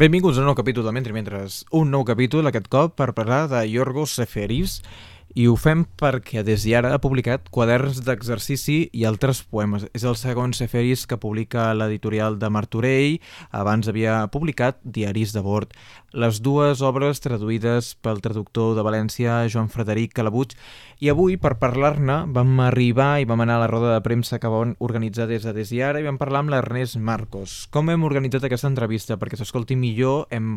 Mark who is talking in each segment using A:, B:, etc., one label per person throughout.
A: Benvinguts a un nou capítol de Mentre Mentres. Un nou capítol, aquest cop, per parlar de Yorgos Seferis, i ho fem perquè des d'ara ha publicat quaderns d'exercici i altres poemes. És el segon Seferis que publica l'editorial de Martorell, abans havia publicat Diaris de bord. Les dues obres traduïdes pel traductor de València, Joan Frederic Calabuig, i avui, per parlar-ne, vam arribar i vam anar a la roda de premsa que vam organitzar des de des d'ara i vam parlar amb l'Ernest Marcos. Com hem organitzat aquesta entrevista? Perquè s'escolti millor, hem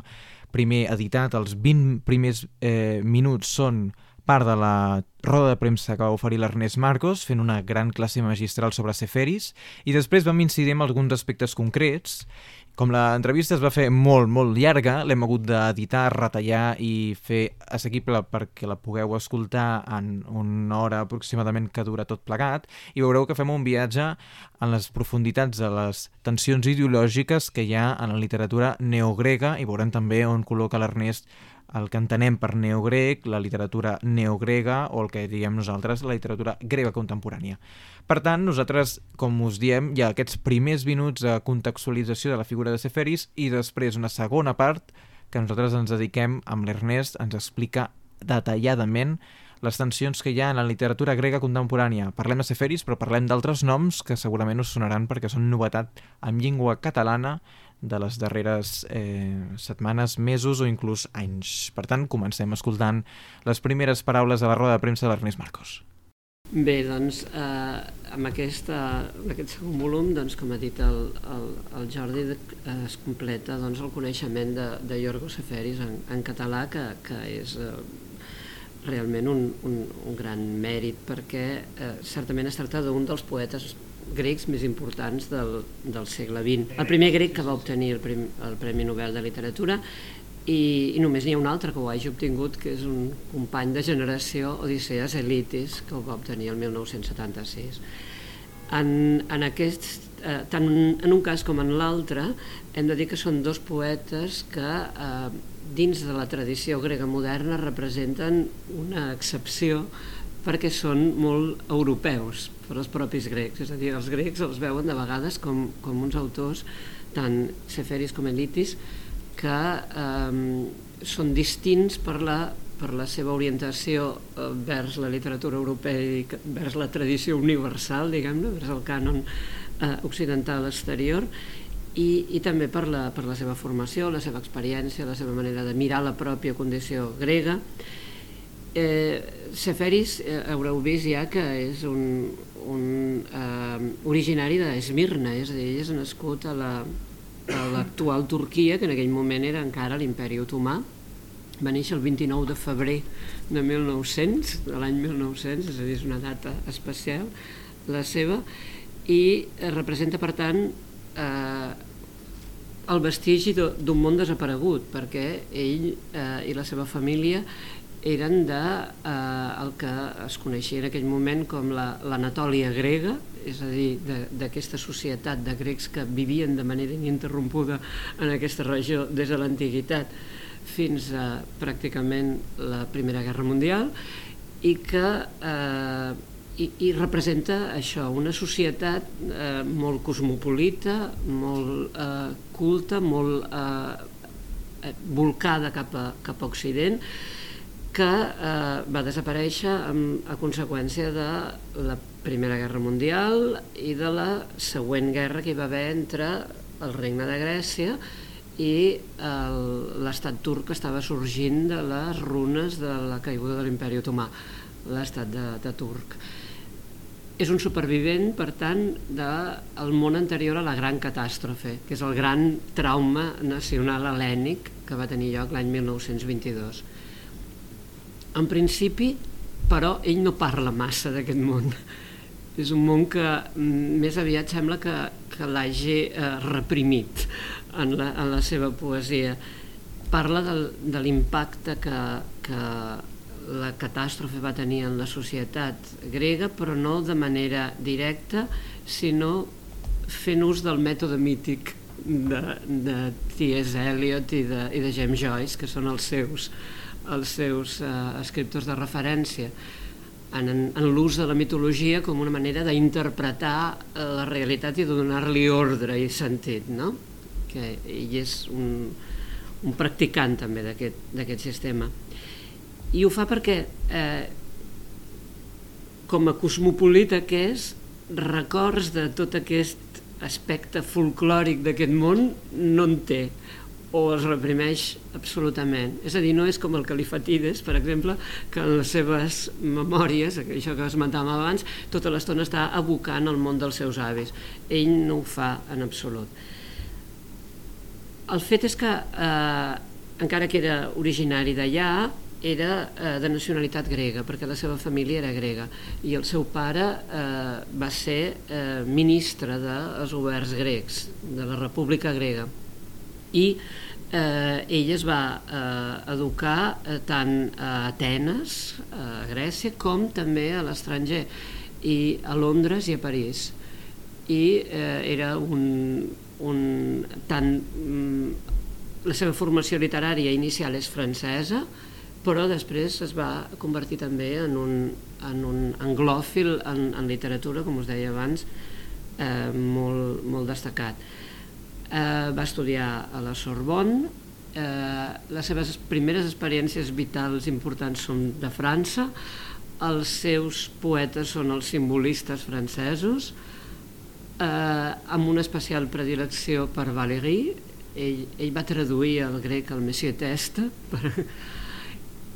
A: primer editat els 20 primers eh, minuts són part de la roda de premsa que va oferir l'Ernest Marcos fent una gran classe magistral sobre Seferis i després vam incidir en alguns aspectes concrets. Com l'entrevista es va fer molt, molt llarga, l'hem hagut d'editar, retallar i fer assequible perquè la pugueu escoltar en una hora aproximadament que dura tot plegat i veureu que fem un viatge en les profunditats de les tensions ideològiques que hi ha en la literatura neogrega i veurem també on col·loca l'Ernest el que entenem per neogrec, la literatura neogrega o el que diem nosaltres, la literatura grega contemporània. Per tant, nosaltres, com us diem, hi ha aquests primers minuts de contextualització de la figura de Seferis i després una segona part que nosaltres ens dediquem amb l'Ernest, ens explica detalladament les tensions que hi ha en la literatura grega contemporània. Parlem de Seferis, però parlem d'altres noms que segurament us sonaran perquè són novetat en llengua catalana de les darreres eh, setmanes, mesos o inclús anys. Per tant, comencem escoltant les primeres paraules de la roda de premsa d'Ernest Marcos.
B: Bé, doncs, eh, amb, aquesta, amb aquest segon volum, doncs, com ha dit el, el, el Jordi, eh, es completa doncs, el coneixement de, de Yorgo Seferis en, en català, que, que és eh, realment un, un, un gran mèrit, perquè eh, certament es tracta d'un dels poetes grecs més importants del, del segle XX. El primer grec que va obtenir el, prim, el Premi Nobel de Literatura i, i només n'hi ha un altre que ho hagi obtingut, que és un company de generació, Odisseas Elitis, que ho va obtenir el 1976. En, en aquest, eh, tant en un cas com en l'altre, hem de dir que són dos poetes que eh, dins de la tradició grega moderna representen una excepció perquè són molt europeus per als propis grecs, és a dir, els grecs els veuen de vegades com, com uns autors, tant Seferis com Elitis, que eh, són distints per la, per la seva orientació eh, vers la literatura europea i vers la tradició universal, diguem-ne, vers el cànon eh, occidental exterior, i, i també per la, per la seva formació, la seva experiència, la seva manera de mirar la pròpia condició grega, Eh, Seferis eh, haureu vist ja que és un, un eh, originari d'Esmirna, és a dir, ell és nascut a l'actual la, Turquia, que en aquell moment era encara l'imperi otomà, va néixer el 29 de febrer de 1900, de l'any 1900, és a dir, és una data especial, la seva, i representa, per tant, eh, el vestigi d'un món desaparegut, perquè ell eh, i la seva família eren de eh, el que es coneixia en aquell moment com l'Anatòlia la, grega, és a dir, d'aquesta societat de grecs que vivien de manera ininterrompuda en aquesta regió des de l'antiguitat fins a pràcticament la Primera Guerra Mundial i que eh, i, i representa això, una societat eh, molt cosmopolita, molt eh, culta, molt eh, volcada cap a, cap a Occident, que eh, va desaparèixer amb, a conseqüència de la Primera Guerra Mundial i de la següent guerra que hi va haver entre el regne de Grècia i l'estat turc que estava sorgint de les runes de la caiguda de l'imperi otomà, l'estat de, de turc. És un supervivent, per tant, del món anterior a la gran catàstrofe, que és el gran trauma nacional helènic que va tenir lloc l'any 1922 en principi, però, ell no parla massa d'aquest món. És un món que mm, més aviat sembla que, que l'hagi eh, reprimit en la, en la seva poesia. Parla del, de l'impacte que, que la catàstrofe va tenir en la societat grega, però no de manera directa, sinó fent ús del mètode mític de, de T.S. Eliot i de, i de James Joyce, que són els seus els seus eh, escriptors de referència en, en, en l'ús de la mitologia com una manera d'interpretar eh, la realitat i de donar-li ordre i sentit, no? que ell és un, un practicant també d'aquest sistema. I ho fa perquè, eh, com a cosmopolita que és, records de tot aquest aspecte folclòric d'aquest món no en té o es reprimeix absolutament. És a dir, no és com el Califatides, per exemple, que en les seves memòries, això que esmentàvem abans, tota l'estona està abocant al món dels seus avis. Ell no ho fa en absolut. El fet és que, eh, encara que era originari d'allà, era eh, de nacionalitat grega, perquè la seva família era grega, i el seu pare eh, va ser eh, ministre dels governs grecs, de la República Grega. I eh, ell es va eh, educar eh, tant a Atenes, a Grècia, com també a l'estranger, i a Londres i a París. I eh, era un, un tant mm, la seva formació literària inicial és francesa, però després es va convertir també en un, en un anglòfil en, en literatura, com us deia abans, eh, molt, molt destacat. Eh, va estudiar a la Sorbonne, eh, les seves primeres experiències vitals importants són de França, els seus poetes són els simbolistes francesos, eh, amb una especial predilecció per Valéry, ell, ell va traduir el grec al Messier Teste, per,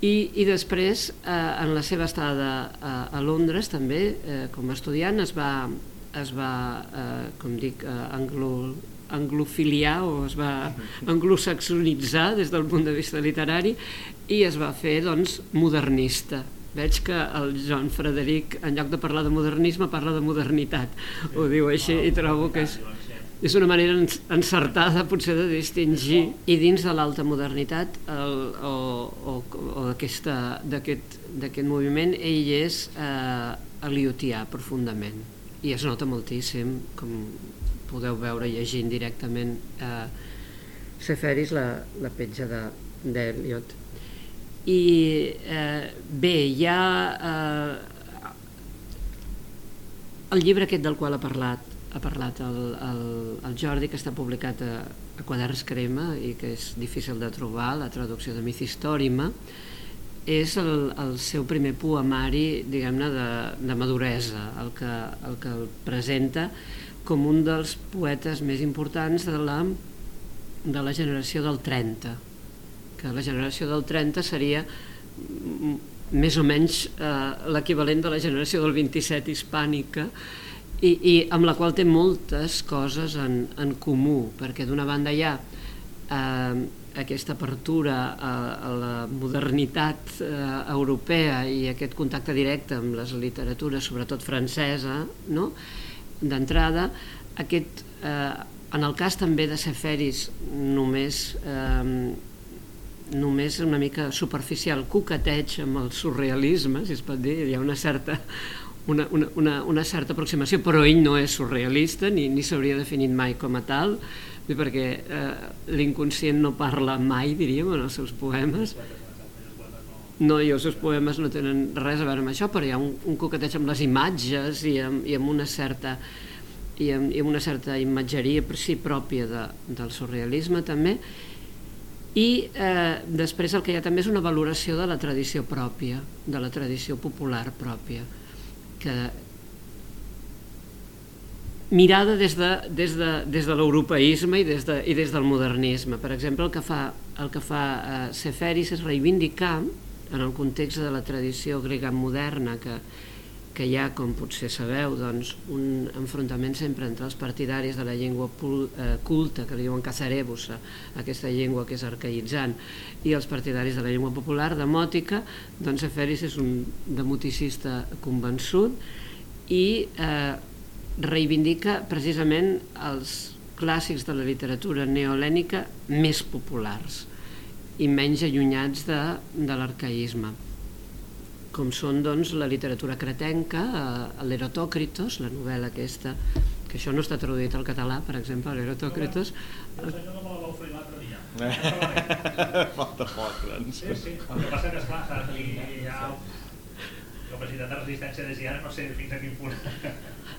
B: i, i després, eh, en la seva estada a, a Londres, també, eh, com a estudiant, es va, es va eh, com dic, eh, anglo, anglofiliar o es va anglosaxonitzar des del punt de vista literari i es va fer doncs, modernista. Veig que el Joan Frederic, en lloc de parlar de modernisme, parla de modernitat. Ho diu així i trobo que és és una manera encertada potser de distingir i dins de l'alta modernitat el, o, o, o d'aquest moviment ell és eh, eliotià profundament i es nota moltíssim com podeu veure llegint directament eh, Seferis la, la petja d'Eliot. I eh, bé hi ha eh, el llibre aquest del qual ha parlat ha parlat el, el, el Jordi, que està publicat a, a Quaderns Crema i que és difícil de trobar, la traducció de Mithistòrima, és el, el seu primer poemari, diguem-ne, de, de maduresa, el que, el que el presenta com un dels poetes més importants de la, de la generació del 30, que la generació del 30 seria més o menys eh, l'equivalent de la generació del 27 hispànica, i, i amb la qual té moltes coses en, en comú, perquè d'una banda hi ha eh, aquesta apertura a, a la modernitat eh, europea i aquest contacte directe amb les literatures, sobretot francesa, no? D'entrada, aquest, eh, en el cas també de Seferis, només, eh, només una mica superficial coqueteig amb el surrealisme, si es pot dir, hi ha una certa, una, una, una, una certa aproximació, però ell no és surrealista ni, ni s'hauria definit mai com a tal, perquè eh, l'inconscient no parla mai, diríem, en els seus poemes. No, i els seus poemes no tenen res a veure amb això, però hi ha un, un coqueteig amb les imatges i amb, i amb una certa i amb, i amb una certa imatgeria per si pròpia de, del surrealisme també i eh, després el que hi ha també és una valoració de la tradició pròpia, de la tradició popular pròpia que mirada des de, des de, des de l'europeisme i, des de, i des del modernisme. Per exemple, el que fa, el que fa eh, Seferis és reivindicar, en el context de la tradició grega moderna que, que hi ha, com potser sabeu, doncs, un enfrontament sempre entre els partidaris de la llengua eh, culta, que li diuen casarebusa, aquesta llengua que és arcaïtzant, i els partidaris de la llengua popular, demòtica, doncs Eferis és un demoticista convençut i eh, reivindica precisament els clàssics de la literatura neolènica més populars i menys allunyats de, de l'arcaïsme com són doncs, la literatura cretenca, eh, l'Erotòcritos, la novel·la aquesta, que això no està traduït al català, per exemple, l'Erotòcritos.
C: No, no, no me la vau fer l'altre dia. Falta poc, doncs. Sí, sí, el que passa que, esclar, saps, hi ha capacitat de resistència de ara no sé fins a quin punt.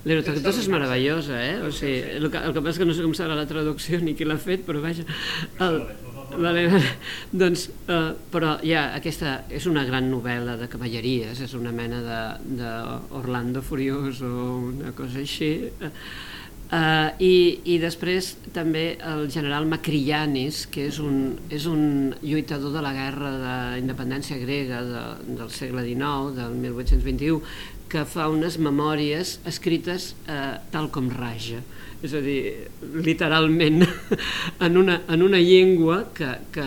B: L'Erotòcritos és meravellosa, eh? O sigui, el que, el que passa és que no sé com serà la traducció ni qui l'ha fet, però vaja... El, vale, doncs, uh, però ja aquesta és una gran novel·la de cavalleries, és una mena d'Orlando Furiós o una cosa així. Uh, i, I després també el general Macrianis, que és un, és un lluitador de la guerra d'independència grega de, del segle XIX, del 1821, que fa unes memòries escrites uh, tal com raja és a dir, literalment en una, en una llengua que, que,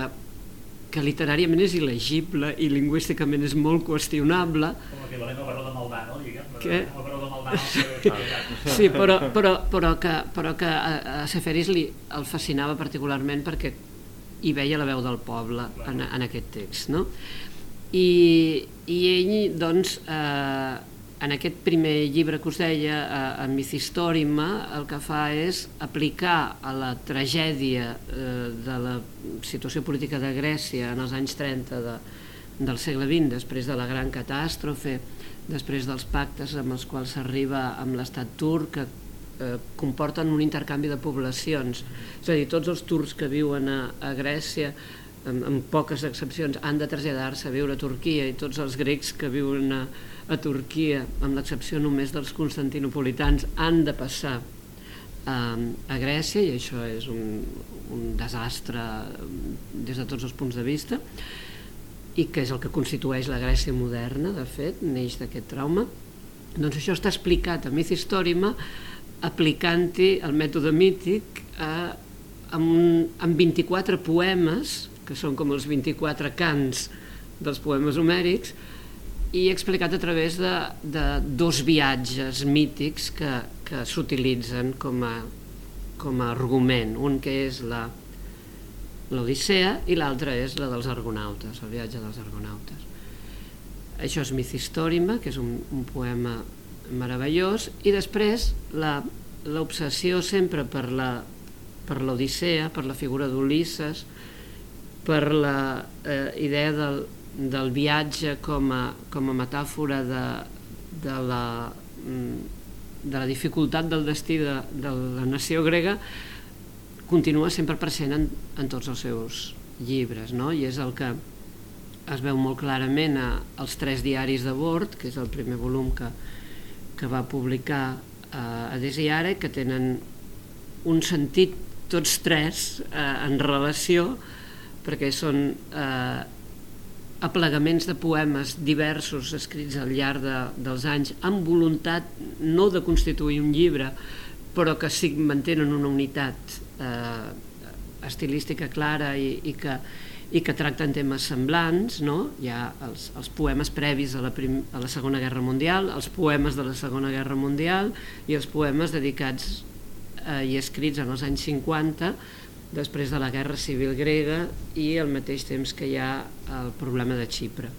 B: que literàriament és il·legible i lingüísticament és molt qüestionable.
C: Com l'equivalent al baró de Maldà, no? Diguem,
B: que...
C: El baró de Maldà. Sí,
B: sí però, però, però que, però que a, a Seferis li, el fascinava particularment perquè hi veia la veu del poble en, en aquest text. No? I, i ell, doncs, eh, en aquest primer llibre que us deia, a, a Mithistòrima, el que fa és aplicar a la tragèdia eh, de la situació política de Grècia en els anys 30 de, del segle XX, després de la gran catàstrofe, després dels pactes amb els quals s'arriba amb l'estat turc, que eh, comporten un intercanvi de poblacions. És a dir, tots els turcs que viuen a, a Grècia amb, amb poques excepcions, han de traslladar-se a viure a Turquia i tots els grecs que viuen a, a Turquia, amb l'excepció només dels constantinopolitans, han de passar a, a Grècia i això és un, un desastre des de tots els punts de vista i que és el que constitueix la Grècia moderna, de fet, neix d'aquest trauma. Doncs això està explicat a Myth Historima aplicant-hi el mètode mític a, amb, amb 24 poemes, que són com els 24 cants dels poemes homèrics, i explicat a través de, de dos viatges mítics que, que s'utilitzen com, a, com a argument. Un que és la l'Odissea i l'altre és la dels argonautes, el viatge dels argonautes. Això és Mithistòrima, que és un, un poema meravellós, i després l'obsessió sempre per la per l'Odissea, per la figura d'Ulisses, per la eh, idea del, del viatge com a, com a metàfora de, de, la, mm, de la dificultat del destí de, de la nació grega continua sempre present en, en tots els seus llibres no? i és el que es veu molt clarament a, als tres diaris de bord que és el primer volum que, que va publicar eh, a Desiare que tenen un sentit tots tres eh, en relació perquè són eh, aplegaments de poemes diversos escrits al llarg de, dels anys amb voluntat no de constituir un llibre però que sí mantenen una unitat eh, estilística clara i, i, que, i que tracten temes semblants, no? hi ha els, els poemes previs a la, prim, a la Segona Guerra Mundial, els poemes de la Segona Guerra Mundial i els poemes dedicats eh, i escrits en els anys 50 després de la guerra civil grega i al mateix temps que hi ha el problema de Xipre.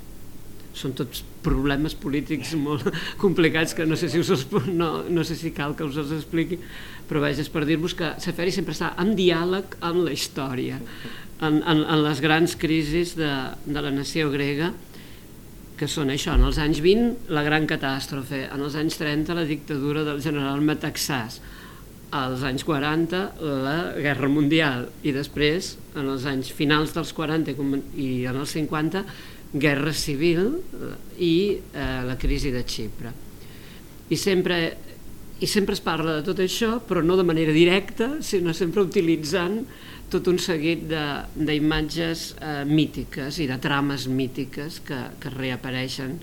B: Són tots problemes polítics molt complicats que no sé si, us no, no sé si cal que us els expliqui, però vaja, és per dir-vos que Saferi sempre està en diàleg amb la història, en, en, en les grans crisis de, de la nació grega, que són això, en els anys 20 la gran catàstrofe, en els anys 30 la dictadura del general Metaxàs, als anys 40 la Guerra Mundial i després, en els anys finals dels 40 i en els 50, Guerra Civil eh, i eh, la crisi de Xipre. I sempre, I sempre es parla de tot això, però no de manera directa, sinó sempre utilitzant tot un seguit d'imatges eh, mítiques i de trames mítiques que, que reapareixen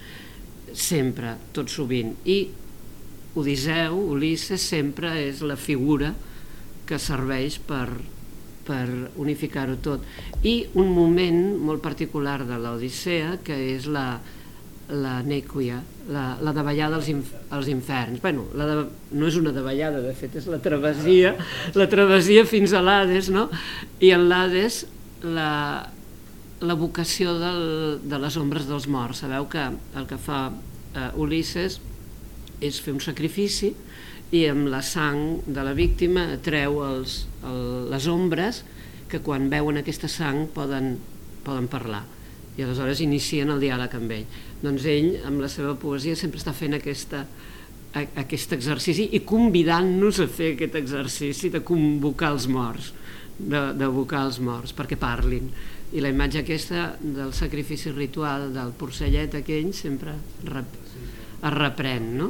B: sempre, tot sovint. I Odisseu, Ulisses, sempre és la figura que serveix per, per unificar-ho tot. I un moment molt particular de l'Odissea, que és la, la Nèquia, la, la davallada als, inf, als inferns. Bueno, la de, no és una davallada, de fet, és la travessia, la travessia fins a l'Hades, no? I en l'Hades la, la vocació del, de les ombres dels morts. Sabeu que el que fa uh, Ulisses és fer un sacrifici i amb la sang de la víctima treu els, el, les ombres que quan veuen aquesta sang poden, poden parlar i aleshores inicien el diàleg amb ell. Doncs ell, amb la seva poesia, sempre està fent aquesta, a, aquest exercici i convidant-nos a fer aquest exercici de convocar els morts. d'abocar els morts perquè parlin i la imatge aquesta del sacrifici ritual del porcellet aquell sempre rep, es reprèn no?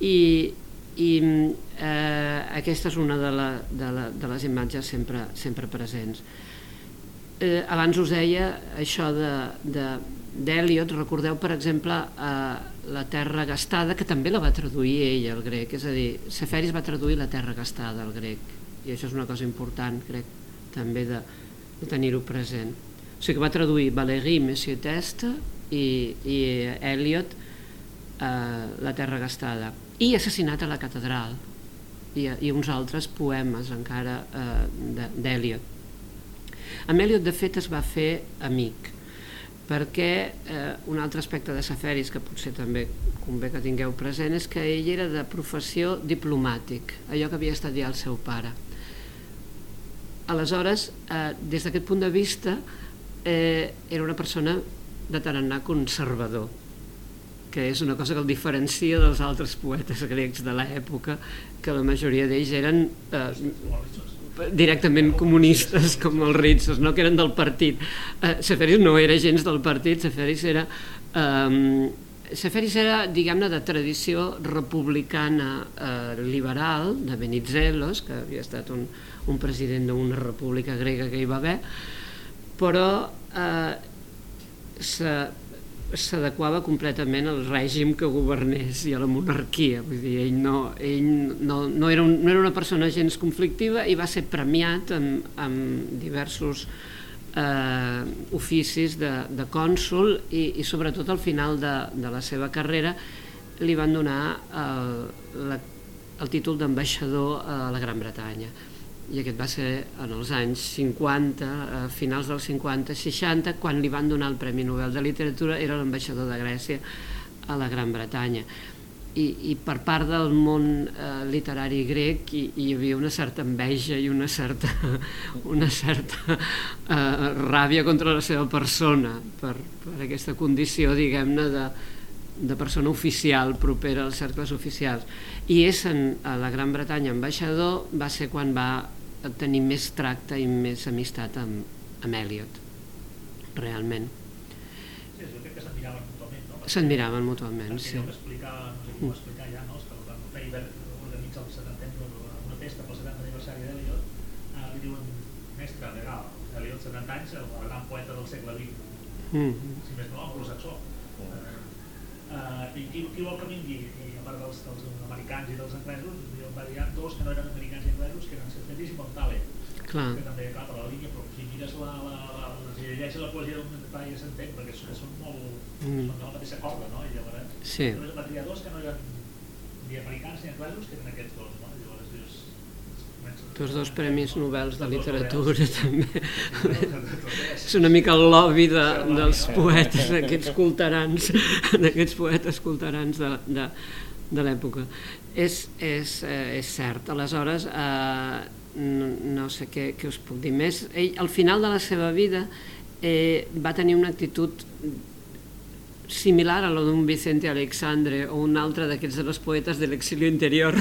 B: I, i eh, aquesta és una de, la, de, la, de les imatges sempre, sempre presents eh, abans us deia això d'Eliot, recordeu per exemple eh, la terra gastada, que també la va traduir ell al grec, és a dir, Seferis va traduir la terra gastada al grec, i això és una cosa important, crec, també de, de tenir-ho present. O sigui que va traduir Valéry, Monsieur Teste i, i Eliot eh, La terra gastada, i Assassinat a la catedral, i, i uns altres poemes encara eh, d'Eliot. Amb Eliot, de fet, es va fer amic, perquè eh, un altre aspecte de Safaris que potser també convé que tingueu present és que ell era de professió diplomàtic, allò que havia estudiat el seu pare. Aleshores, eh, des d'aquest punt de vista, eh, era una persona de tarannà conservador, que és una cosa que el diferencia dels altres poetes grecs de l'època, que la majoria d'ells eren eh, directament comunistes com els Ritzos, no? que eren del partit. Eh, Seferis no era gens del partit, Seferis era... Eh, Seferis era, diguem-ne, de tradició republicana eh, liberal, de Venizelos, que havia estat un, un president d'una república grega que hi va haver, però eh, s'adequava completament al règim que governés i a la monarquia. Vull dir, ell, no, ell no, no, era un, no era una persona gens conflictiva i va ser premiat amb, amb diversos eh, oficis de, de cònsul i, i sobretot al final de, de la seva carrera li van donar el, la, el títol d'ambaixador a la Gran Bretanya i aquest va ser en els anys 50, a finals dels 50-60, quan li van donar el Premi Nobel de Literatura, era l'ambaixador de Grècia a la Gran Bretanya. I, i per part del món eh, literari grec hi, hi havia una certa enveja i una certa, una certa eh, ràbia contra la seva persona per, per aquesta condició, diguem-ne, de, de persona oficial propera als cercles oficials i és en, a la Gran Bretanya ambaixador va ser quan va tenir més tracte i més amistat amb, amb Eliot realment
C: sí, jo crec que s'admiraven mútuament no?
B: s'admiraven mútuament
C: sí. no explicar, no sé com mm. explicar ja no? que el Faber organitza el 70 una festa pel 70 aniversari d'Eliot eh, li diuen mestre legal Eliot 70 anys el gran poeta del segle XX mm. si més no anglosaxó Uh, i qui, qui vol que vingui? I a part dels, dels americans i dels anglesos, va dir, dos que no eren americans i anglesos, que eren Cervantes i Montale.
B: Clar.
C: Que també, clar, per la línia, però si mires la, la, la, la, si llegeixes la poesia d'un detall ja s'entén, perquè són, són molt... Mm. són de la mateixa corda, no? I llavors,
B: sí.
C: només va triar dos que no eren ni americans ni anglesos, que eren aquests dos, no? I llavors dius,
B: tots dos premis Nobels de literatura també. És una mica el lobby de, dels poetes, d'aquests culterans, d'aquests poetes culterans de, de, de l'època. És, és, eh, és cert. Aleshores, eh, no, no sé què, què us puc dir més. Ell, al final de la seva vida, eh, va tenir una actitud similar a lo d'un Vicente Alexandre o un altre d'aquests de los poetes de l'exili interior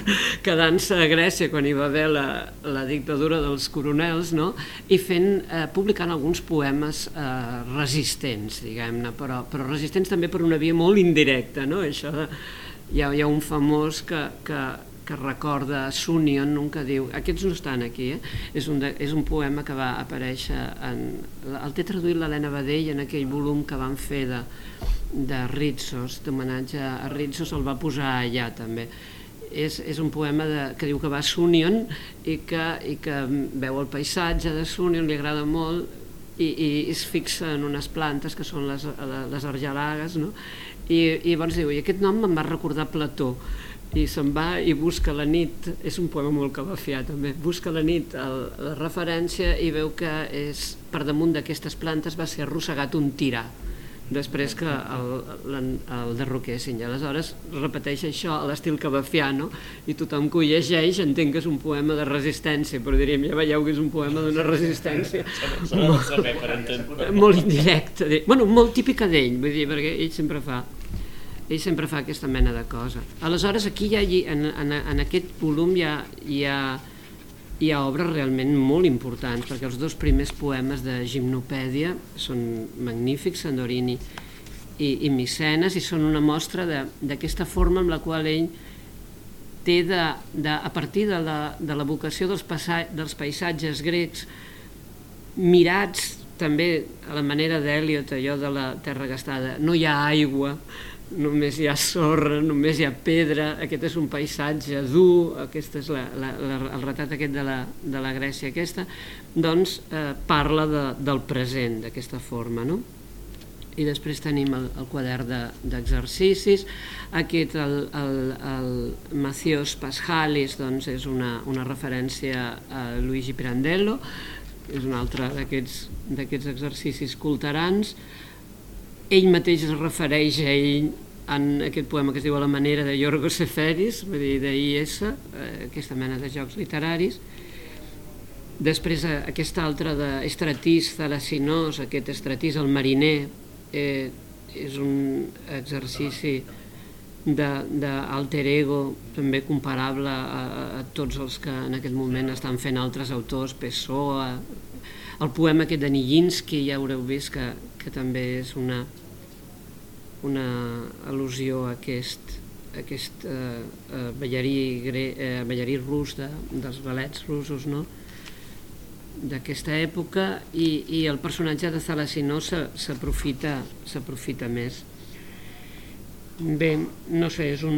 B: quedant-se a Grècia quan hi va haver la, la dictadura dels coronels no? i fent, eh, publicant alguns poemes eh, resistents, diguem-ne, però, però resistents també per una via molt indirecta. No? Això de, hi, ha, hi ha un famós que, que, que recorda Sunion, un que diu, aquests no estan aquí, eh? és, un de, és un poema que va aparèixer, en, el té traduït l'Helena Badell en aquell volum que van fer de, de Ritsos, d'homenatge a Ritsos, el va posar allà també. És, és un poema de, que diu que va a Sunion i que, i que veu el paisatge de Sunion, li agrada molt i, i es fixa en unes plantes que són les, les argelagues no? I, i llavors diu, i aquest nom em va recordar Plató. I se'n va i busca la nit, és un poema molt calafià també, busca la nit el, la referència i veu que és, per damunt d'aquestes plantes va ser arrossegat un tirà després que el, el, el derroquessin. I aleshores repeteix això a l'estil cabafiano i tothom que ho llegeix entén que és un poema de resistència, però diríem, ja veieu que és un poema d'una resistència molt, molt indirecta. Bueno, molt típica d'ell, vull dir, perquè ell sempre fa ell sempre fa aquesta mena de cosa. Aleshores, aquí ha, en, en, en aquest volum hi ha, hi ha, obres realment molt importants, perquè els dos primers poemes de Gimnopèdia són magnífics, Sandorini i, i Micenes, i són una mostra d'aquesta forma amb la qual ell té de, de, a partir de la, de la vocació dels, dels paisatges grecs mirats també a la manera d'Eliot, allò de la terra gastada, no hi ha aigua, només hi ha sorra, només hi ha pedra, aquest és un paisatge dur, aquest és la, la, la, el retrat aquest de la, de la Grècia aquesta, doncs eh, parla de, del present d'aquesta forma, no? I després tenim el, el quadern d'exercicis, de, aquest, el, el, el Macios Paschalis, doncs és una, una referència a Luigi Pirandello, és un altre d'aquests exercicis culterans. Ell mateix es refereix a ell en aquest poema que es diu A la manera de Yorgos Seferis, vull dir, d'IS, eh, aquesta mena de jocs literaris. Després eh, aquest altre d'Estratís Thalassinos, aquest Estratís el mariner, eh, és un exercici d'alter ego també comparable a, a tots els que en aquest moment estan fent altres autors, Pessoa, el poema aquest de Nijinsky, ja haureu vist que, que també és una, una al·lusió a aquest, a aquest eh, eh, ballarí, gre, eh, ballarí rus de, dels ballets russos, no? d'aquesta època i, i el personatge de Thalassino s'aprofita més. Bé, no sé, és un,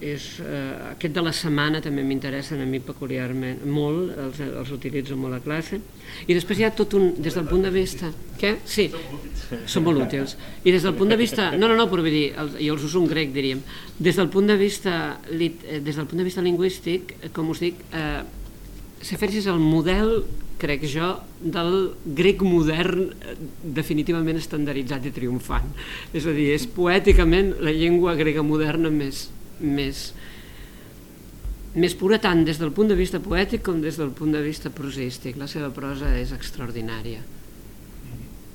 B: és, uh, aquest de la setmana també m'interessen a mi peculiarment molt, els, els utilitzo molt a classe. I després hi ha tot un, des del punt de vista... Què? Sí, són molt útils. I des del punt de vista... No, no, no, però vull dir, els, jo els uso en grec, diríem. Des del punt de vista, eh, des del punt de vista lingüístic, eh, com us dic, eh, Seferis és el model crec jo, del grec modern eh, definitivament estandarditzat i triomfant. És a dir, és poèticament la llengua grega moderna més, més, més pura tant des del punt de vista poètic com des del punt de vista prosístic. La seva prosa és extraordinària.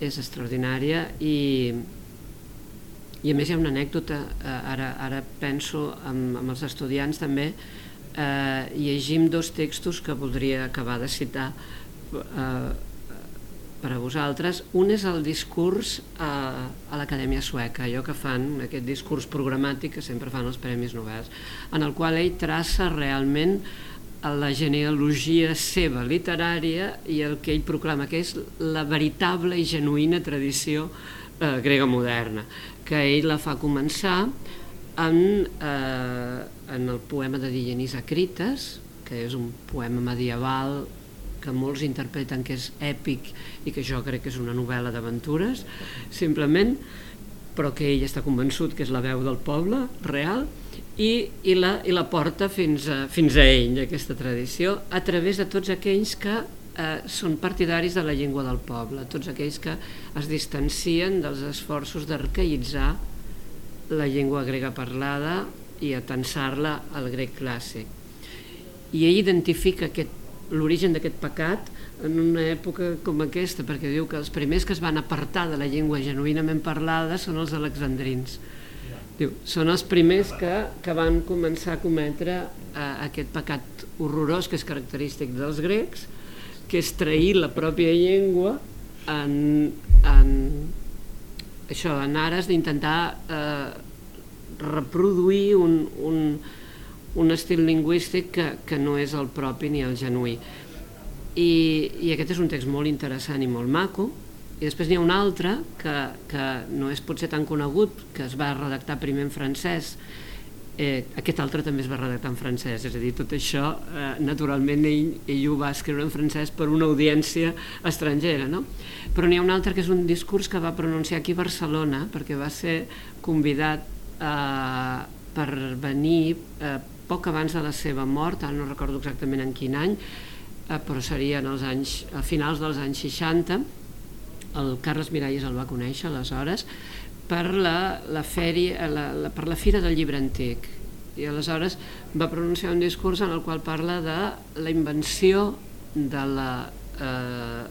B: És extraordinària i, i a més hi ha una anècdota, eh, ara, ara penso amb, amb els estudiants també, eh, llegim dos textos que voldria acabar de citar eh, per a vosaltres. Un és el discurs a, a l'Acadèmia Sueca, allò que fan, aquest discurs programàtic que sempre fan els Premis Nobel, en el qual ell traça realment la genealogia seva literària i el que ell proclama que és la veritable i genuïna tradició eh, grega moderna, que ell la fa començar en, eh, en el poema de Dionís Acrites, que és un poema medieval que molts interpreten que és èpic i que jo crec que és una novel·la d'aventures, simplement, però que ell està convençut que és la veu del poble real i, i, la, i la porta fins a, fins a ell, aquesta tradició, a través de tots aquells que eh, són partidaris de la llengua del poble, tots aquells que es distancien dels esforços d'arcaïtzar la llengua grega parlada i atensar-la al grec clàssic. I ell identifica aquest l'origen d'aquest pecat en una època com aquesta, perquè diu que els primers que es van apartar de la llengua genuïnament parlada són els alexandrins. Diu, són els primers que, que van començar a cometre eh, aquest pecat horrorós que és característic dels grecs, que és trair la pròpia llengua en, en, això, en ares d'intentar eh, reproduir un, un, un estil lingüístic que, que no és el propi ni el genuí. I, I aquest és un text molt interessant i molt maco, i després n'hi ha un altre que, que no és potser tan conegut, que es va redactar primer en francès, eh, aquest altre també es va redactar en francès, és a dir, tot això eh, naturalment ell, ell ho va escriure en francès per una audiència estrangera, no? Però n'hi ha un altre que és un discurs que va pronunciar aquí a Barcelona, perquè va ser convidat eh, per venir eh, poc abans de la seva mort, ara no recordo exactament en quin any, eh, però seria en els anys, a finals dels anys 60, el Carles Miralles el va conèixer aleshores, per la, la, fèria, la, la, per la Fira del Llibre Antic. I aleshores va pronunciar un discurs en el qual parla de la invenció de la, eh,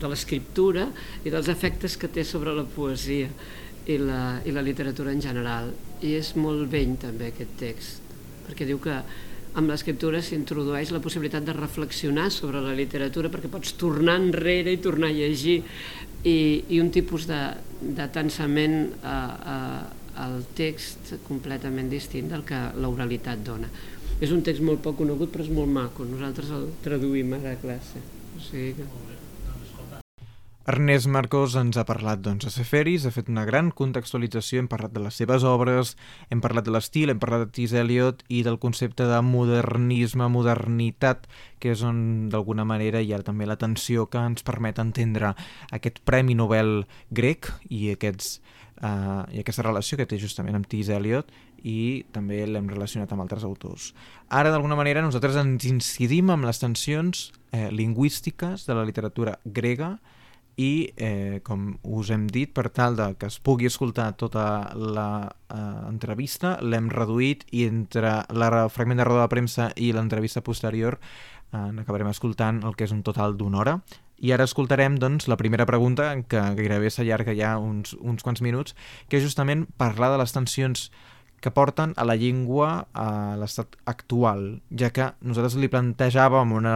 B: de l'escriptura i dels efectes que té sobre la poesia i la, i la literatura en general. I és molt vell també aquest text perquè diu que amb l'escriptura s'introdueix la possibilitat de reflexionar sobre la literatura perquè pots tornar enrere i tornar a llegir i, i un tipus de, de tensament a, a, al text completament distint del que l'oralitat dona. És un text molt poc conegut però és molt maco, nosaltres el traduïm a la classe. O sigui que...
A: Ernest Marcos ens ha parlat doncs, de Seferis, ha fet una gran contextualització, hem parlat de les seves obres, hem parlat de l'estil, hem parlat de T.S. Eliot i del concepte de modernisme, modernitat, que és on d'alguna manera hi ha també la tensió que ens permet entendre aquest Premi Nobel grec i, aquests, uh, i aquesta relació que té justament amb T.S. Eliot i també l'hem relacionat amb altres autors. Ara, d'alguna manera, nosaltres ens incidim amb les tensions eh, lingüístiques de la literatura grega, i, eh, com us hem dit, per tal de que es pugui escoltar tota l'entrevista, eh, l'hem reduït i entre el fragment de roda de premsa i l'entrevista posterior eh, acabarem escoltant el que és un total d'una hora. I ara escoltarem doncs, la primera pregunta, que gairebé s'allarga ja uns, uns quants minuts, que és justament parlar de les tensions que porten a la llengua a l'estat actual, ja que nosaltres li plantejàvem una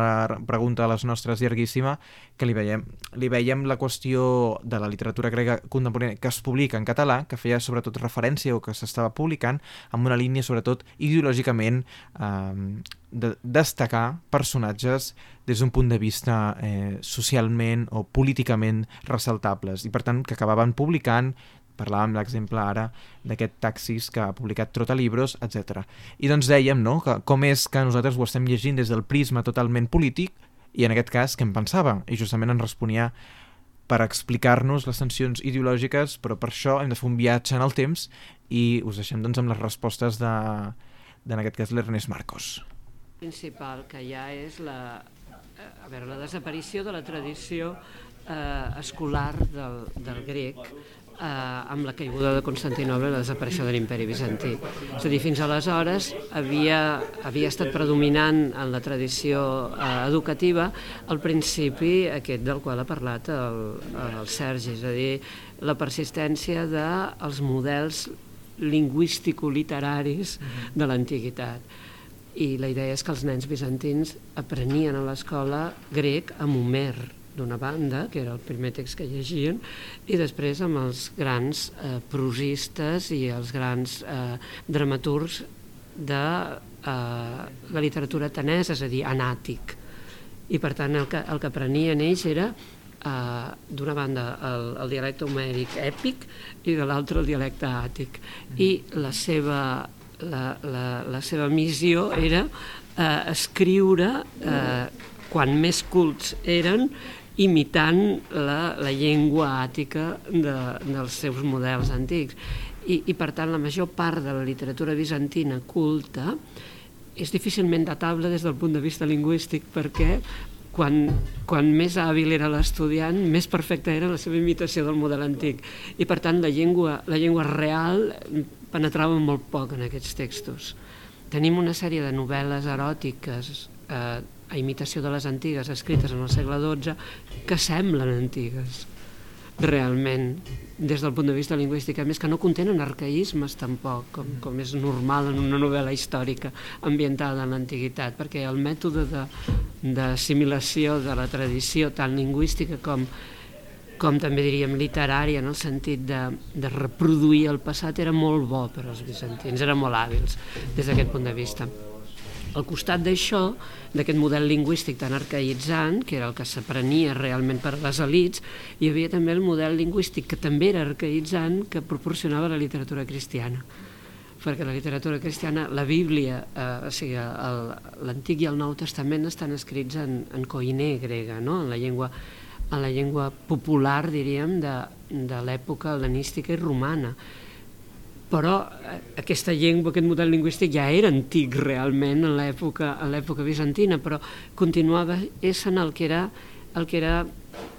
A: pregunta a les nostres llarguíssima que li veiem, li veiem la qüestió de la literatura grega contemporània que es publica en català, que feia sobretot referència o que s'estava publicant amb una línia sobretot ideològicament eh, de destacar personatges des d'un punt de vista eh, socialment o políticament ressaltables i per tant que acabaven publicant parlàvem l'exemple ara d'aquest taxis que ha publicat Trotalibros, etc. I doncs dèiem no, que com és que nosaltres ho estem llegint des del prisma totalment polític i en aquest cas què en pensava? I justament en responia per explicar-nos les tensions ideològiques, però per això hem de fer un viatge en el temps i us deixem doncs amb les respostes de, de en aquest cas l'Ernest Marcos.
B: principal que ja és la, a veure, la desaparició de la tradició eh, escolar del, del grec eh, amb la caiguda de Constantinoble i la desaparició de l'imperi bizantí. És a dir, fins aleshores havia, havia estat predominant en la tradició eh, educativa el principi aquest del qual ha parlat el, el Sergi, és a dir, la persistència dels de models lingüístico-literaris de l'antiguitat. I la idea és que els nens bizantins aprenien a l'escola grec amb Homer, d'una banda, que era el primer text que llegien, i després amb els grans eh, prosistes i els grans eh, dramaturgs de eh, la literatura atenesa, és a dir, anàtic. I per tant el que, el que aprenien ells era eh, d'una banda el, el dialecte homèric èpic i de l'altre el dialecte àtic. I la seva, la, la, la seva missió era eh, escriure eh, quan més cults eren imitant la, la llengua àtica de, dels seus models antics. I, I, per tant, la major part de la literatura bizantina culta és difícilment datable des del punt de vista lingüístic perquè quan, quan més hàbil era l'estudiant, més perfecta era la seva imitació del model antic. I, per tant, la llengua, la llengua real penetrava molt poc en aquests textos. Tenim una sèrie de novel·les eròtiques eh, a imitació de les antigues escrites en el segle XII que semblen antigues realment des del punt de vista lingüístic, a més que no contenen arcaïsmes tampoc, com, com és normal en una novel·la històrica ambientada en l'antiguitat, perquè el mètode d'assimilació de, de la tradició tant lingüística com, com també diríem literària en el sentit de, de reproduir el passat era molt bo per als bizantins, eren molt hàbils des d'aquest punt de vista. Al costat d'això, d'aquest model lingüístic tan arcaïtzant, que era el que s'aprenia realment per les elites, hi havia també el model lingüístic que també era arcaïtzant que proporcionava la literatura cristiana perquè la literatura cristiana, la Bíblia, eh, o sigui, l'Antic i el Nou Testament estan escrits en, en coiné grega, no? en, la llengua, en la llengua popular, diríem, de, de l'època hel·lenística i romana però eh, aquesta llengua, aquest model lingüístic ja era antic realment en l'època en l'època bizantina, però continuava essent el que era, el que era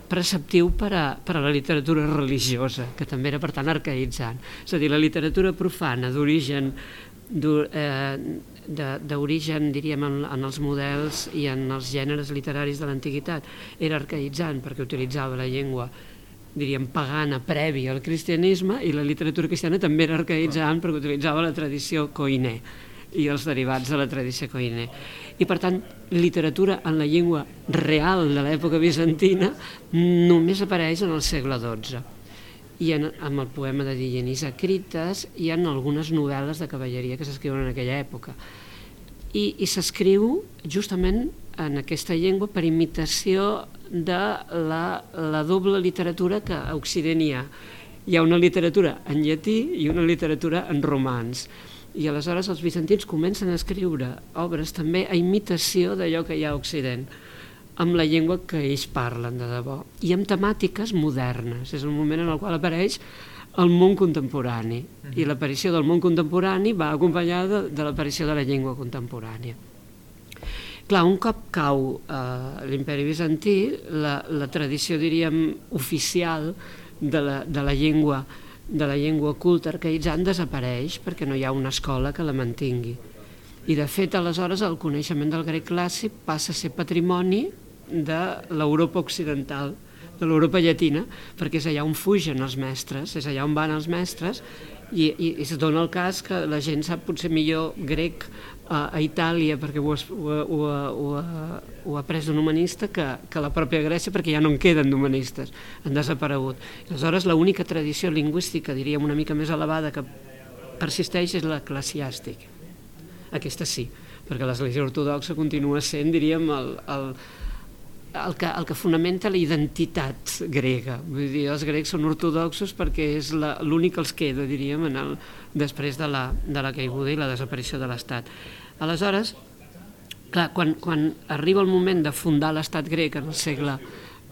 B: preceptiu per a, per a la literatura religiosa, que també era per tant arcaïtzant. És a dir, la literatura profana d'origen eh, d'origen, diríem, en, en els models i en els gèneres literaris de l'antiguitat, era arcaïtzant perquè utilitzava la llengua diríem, pagana prèvia al cristianisme i la literatura cristiana també era arcaïtzant perquè utilitzava la tradició coiné. i els derivats de la tradició coiner. I per tant, literatura en la llengua real de l'època bizantina només apareix en el segle XII. I en, amb el poema de Dionís Acrites hi ha algunes novel·les de cavalleria que s'escriuen en aquella època. I, i s'escriu justament en aquesta llengua per imitació de la, la doble literatura que a Occident hi ha. Hi ha una literatura en llatí i una literatura en romans. I aleshores els bizantins comencen a escriure obres també a imitació d'allò que hi ha a Occident amb la llengua que ells parlen de debò i amb temàtiques modernes. És el moment en el qual apareix el món contemporani uh -huh. i l'aparició del món contemporani va acompanyada de, de l'aparició de la llengua contemporània. Clar, un cop cau eh, l'imperi bizantí, la, la tradició, diríem, oficial de la, de la llengua de la llengua culta arcaïtzant desapareix perquè no hi ha una escola que la mantingui. I de fet, aleshores, el coneixement del grec clàssic passa a ser patrimoni de l'Europa occidental, de l'Europa llatina, perquè és allà on fugen els mestres, és allà on van els mestres, i, i, i es dona el cas que la gent sap potser millor grec a, a Itàlia perquè ho, ho, ho, ho, ho ha pres un humanista que, que la pròpia Grècia perquè ja no en queden d'humanistes, han desaparegut. Aleshores, l'única tradició lingüística, diríem, una mica més elevada que persisteix és l'eclesiàstic. Aquesta sí, perquè l'Església Ortodoxa continua sent, diríem, el, el, el que, el que fonamenta la identitat grega. Vull dir, els grecs són ortodoxos perquè és l'únic que els queda, diríem, en el, després de la, de la caiguda i la desaparició de l'Estat. Aleshores, clar, quan, quan arriba el moment de fundar l'Estat grec en el segle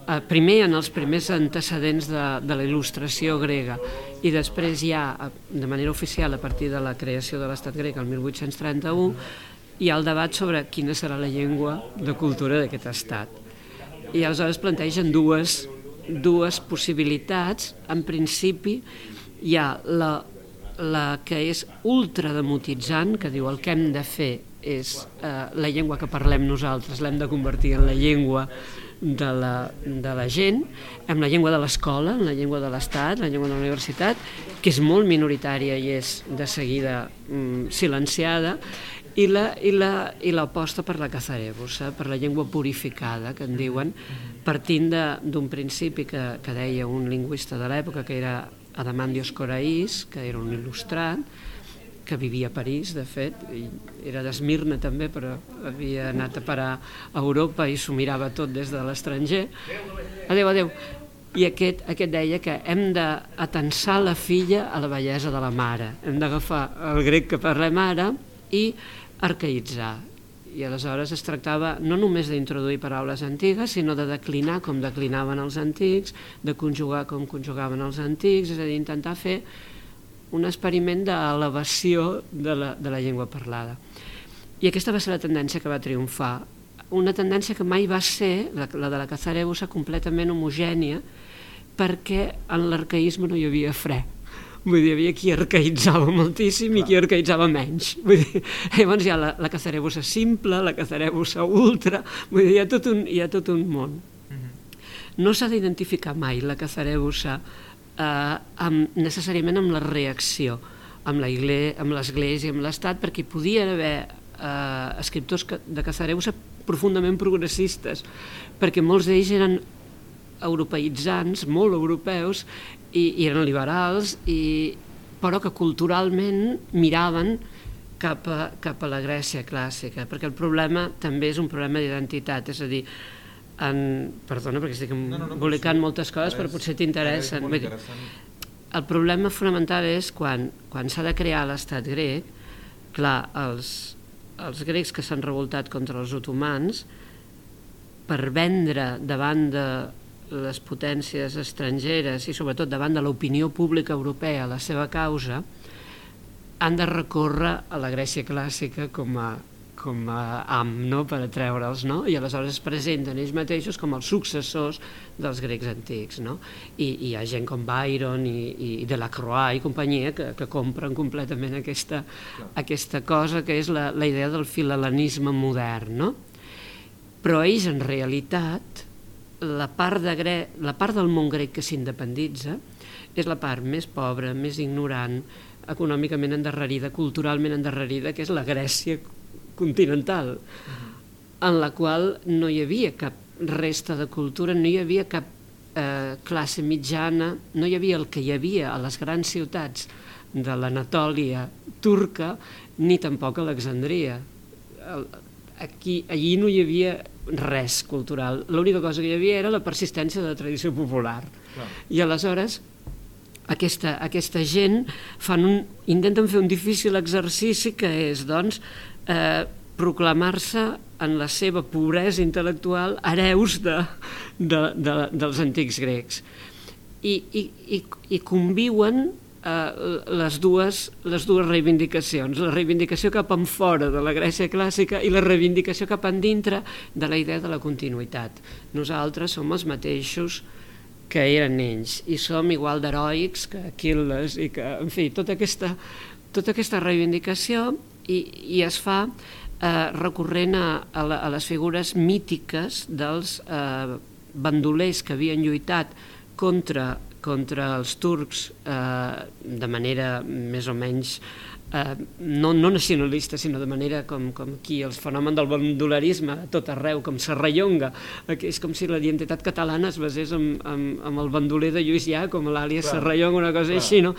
B: eh, primer en els primers antecedents de, de la il·lustració grega i després ja de manera oficial a partir de la creació de l'estat grec el 1831 hi ha el debat sobre quina serà la llengua de cultura d'aquest estat i aleshores plantegen dues, dues possibilitats. En principi hi ha la, la que és ultrademotitzant, que diu el que hem de fer és eh, la llengua que parlem nosaltres, l'hem de convertir en la llengua de la, de la gent, en la llengua de l'escola, la llengua de l'Estat, la llengua de la universitat, que és molt minoritària i és de seguida mm, silenciada, i la, i la, i l'aposta per la cazarebusa, per la llengua purificada, que en diuen, partint d'un principi que, que deia un lingüista de l'època, que era Adamandios Coraís, que era un il·lustrat, que vivia a París, de fet, i era d'Esmirna també, però havia anat a parar a Europa i s'ho mirava tot des de l'estranger. Adéu, adéu. I aquest, aquest deia que hem d'atensar la filla a la bellesa de la mare. Hem d'agafar el grec que parlem ara i arcaïtzar. I aleshores es tractava no només d'introduir paraules antigues, sinó de declinar com declinaven els antics, de conjugar com conjugaven els antics, és a dir, intentar fer un experiment d'elevació de, la, de la llengua parlada. I aquesta va ser la tendència que va triomfar. Una tendència que mai va ser, la, la de la Cazarebusa, completament homogènia, perquè en l'arcaïsme no hi havia fre Vull dir, hi havia qui arcaïtzava moltíssim Clar. i qui arcaïtzava menys. Vull dir, llavors hi ha la, la cazarebusa simple, la cazarebusa ultra, vull dir, hi ha tot un, hi ha tot un món. Uh mhm. -huh. No s'ha d'identificar mai la cazarebusa eh, amb, necessàriament amb la reacció, amb l'Església, amb l'Estat, perquè hi podien haver eh, escriptors de cazarebusa profundament progressistes, perquè molts d'ells eren europeïtzants, molt europeus, i, i eren liberals, i, però que culturalment miraven cap a, cap a la Grècia clàssica, perquè el problema també és un problema d'identitat, és a dir, en, perdona perquè estic no, no, no, embolicant no, moltes coses, però potser t'interessen. El problema fonamental és quan, quan s'ha de crear l'estat grec, clar, els, els grecs que s'han revoltat contra els otomans, per vendre davant de les potències estrangeres i sobretot davant de l'opinió pública europea la seva causa, han de recórrer a la Grècia clàssica com a, com a am no? per atreure'ls, no? i aleshores es presenten ells mateixos com els successors dels grecs antics. No? I, I hi ha gent com Byron i, i Delacroix i companyia que, que compren completament aquesta, aquesta cosa que és la, la idea del filhelenisme modern. No? Però ells en realitat la part, de gre... la part del món grec que s'independitza és la part més pobra, més ignorant, econòmicament endarrerida, culturalment endarrerida, que és la Grècia continental, en la qual no hi havia cap resta de cultura, no hi havia cap eh, classe mitjana, no hi havia el que hi havia a les grans ciutats de l'Anatòlia turca, ni tampoc a Alexandria. Aquí, allí no hi havia res cultural. L'única cosa que hi havia era la persistència de la tradició popular. Clar. I aleshores aquesta, aquesta gent fan un, intenten fer un difícil exercici que és doncs, eh, proclamar-se en la seva pobresa intel·lectual hereus de, de, de, dels antics grecs. I, i, i, i conviuen les, dues, les dues reivindicacions, la reivindicació cap en fora de la Grècia clàssica i la reivindicació cap en dintre de la idea de la continuïtat. Nosaltres som els mateixos que eren ells i som igual d'heroics que Aquil·les i que, en fi, tota aquesta, tota aquesta reivindicació i, i es fa eh, recorrent a, a, la, a les figures mítiques dels eh, bandolers que havien lluitat contra, contra els turcs eh, de manera més o menys eh, no, no nacionalista, sinó de manera com, com aquí el fenomen del bandolerisme a tot arreu, com Serrallonga, que és com si la identitat catalana es basés en, en, en el bandoler de Lluís Llà, com l'àlies Serrallonga, una cosa Clar. així, no?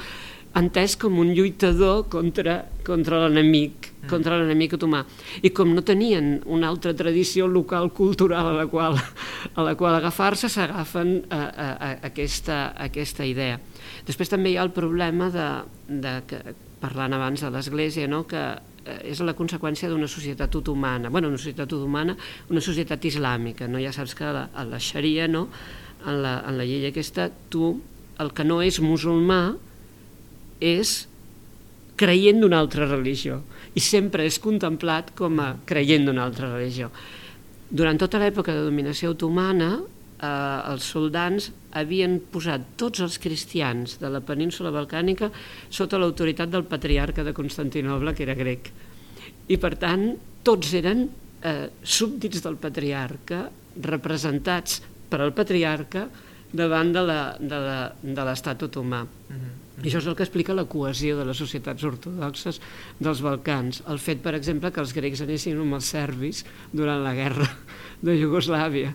B: entès com un lluitador contra, contra l'enemic. Contra l'enemic otomà. I com no tenien una altra tradició local cultural a la qual, a la qual agafar-se, s'agafen a, a, a, aquesta, a aquesta idea. Després també hi ha el problema de, de que, parlant abans de l'Església, no? que eh, és la conseqüència d'una societat otomana, bueno, una societat otomana, una societat islàmica, no? ja saps que a la, a la xaria, no? en, la, en la llei aquesta, tu, el que no és musulmà, és creient d'una altra religió i sempre és contemplat com a creient d'una altra religió. Durant tota l'època de dominació otomana, eh, els soldans havien posat tots els cristians de la península balcànica sota l'autoritat del patriarca de Constantinoble, que era grec. I per tant, tots eren eh, súbdits del patriarca, representats per al patriarca davant de l'estat otomà. Mm -hmm. I això és el que explica la cohesió de les societats ortodoxes dels Balcans. El fet, per exemple, que els grecs anessin amb els serbis durant la guerra de Iugoslàvia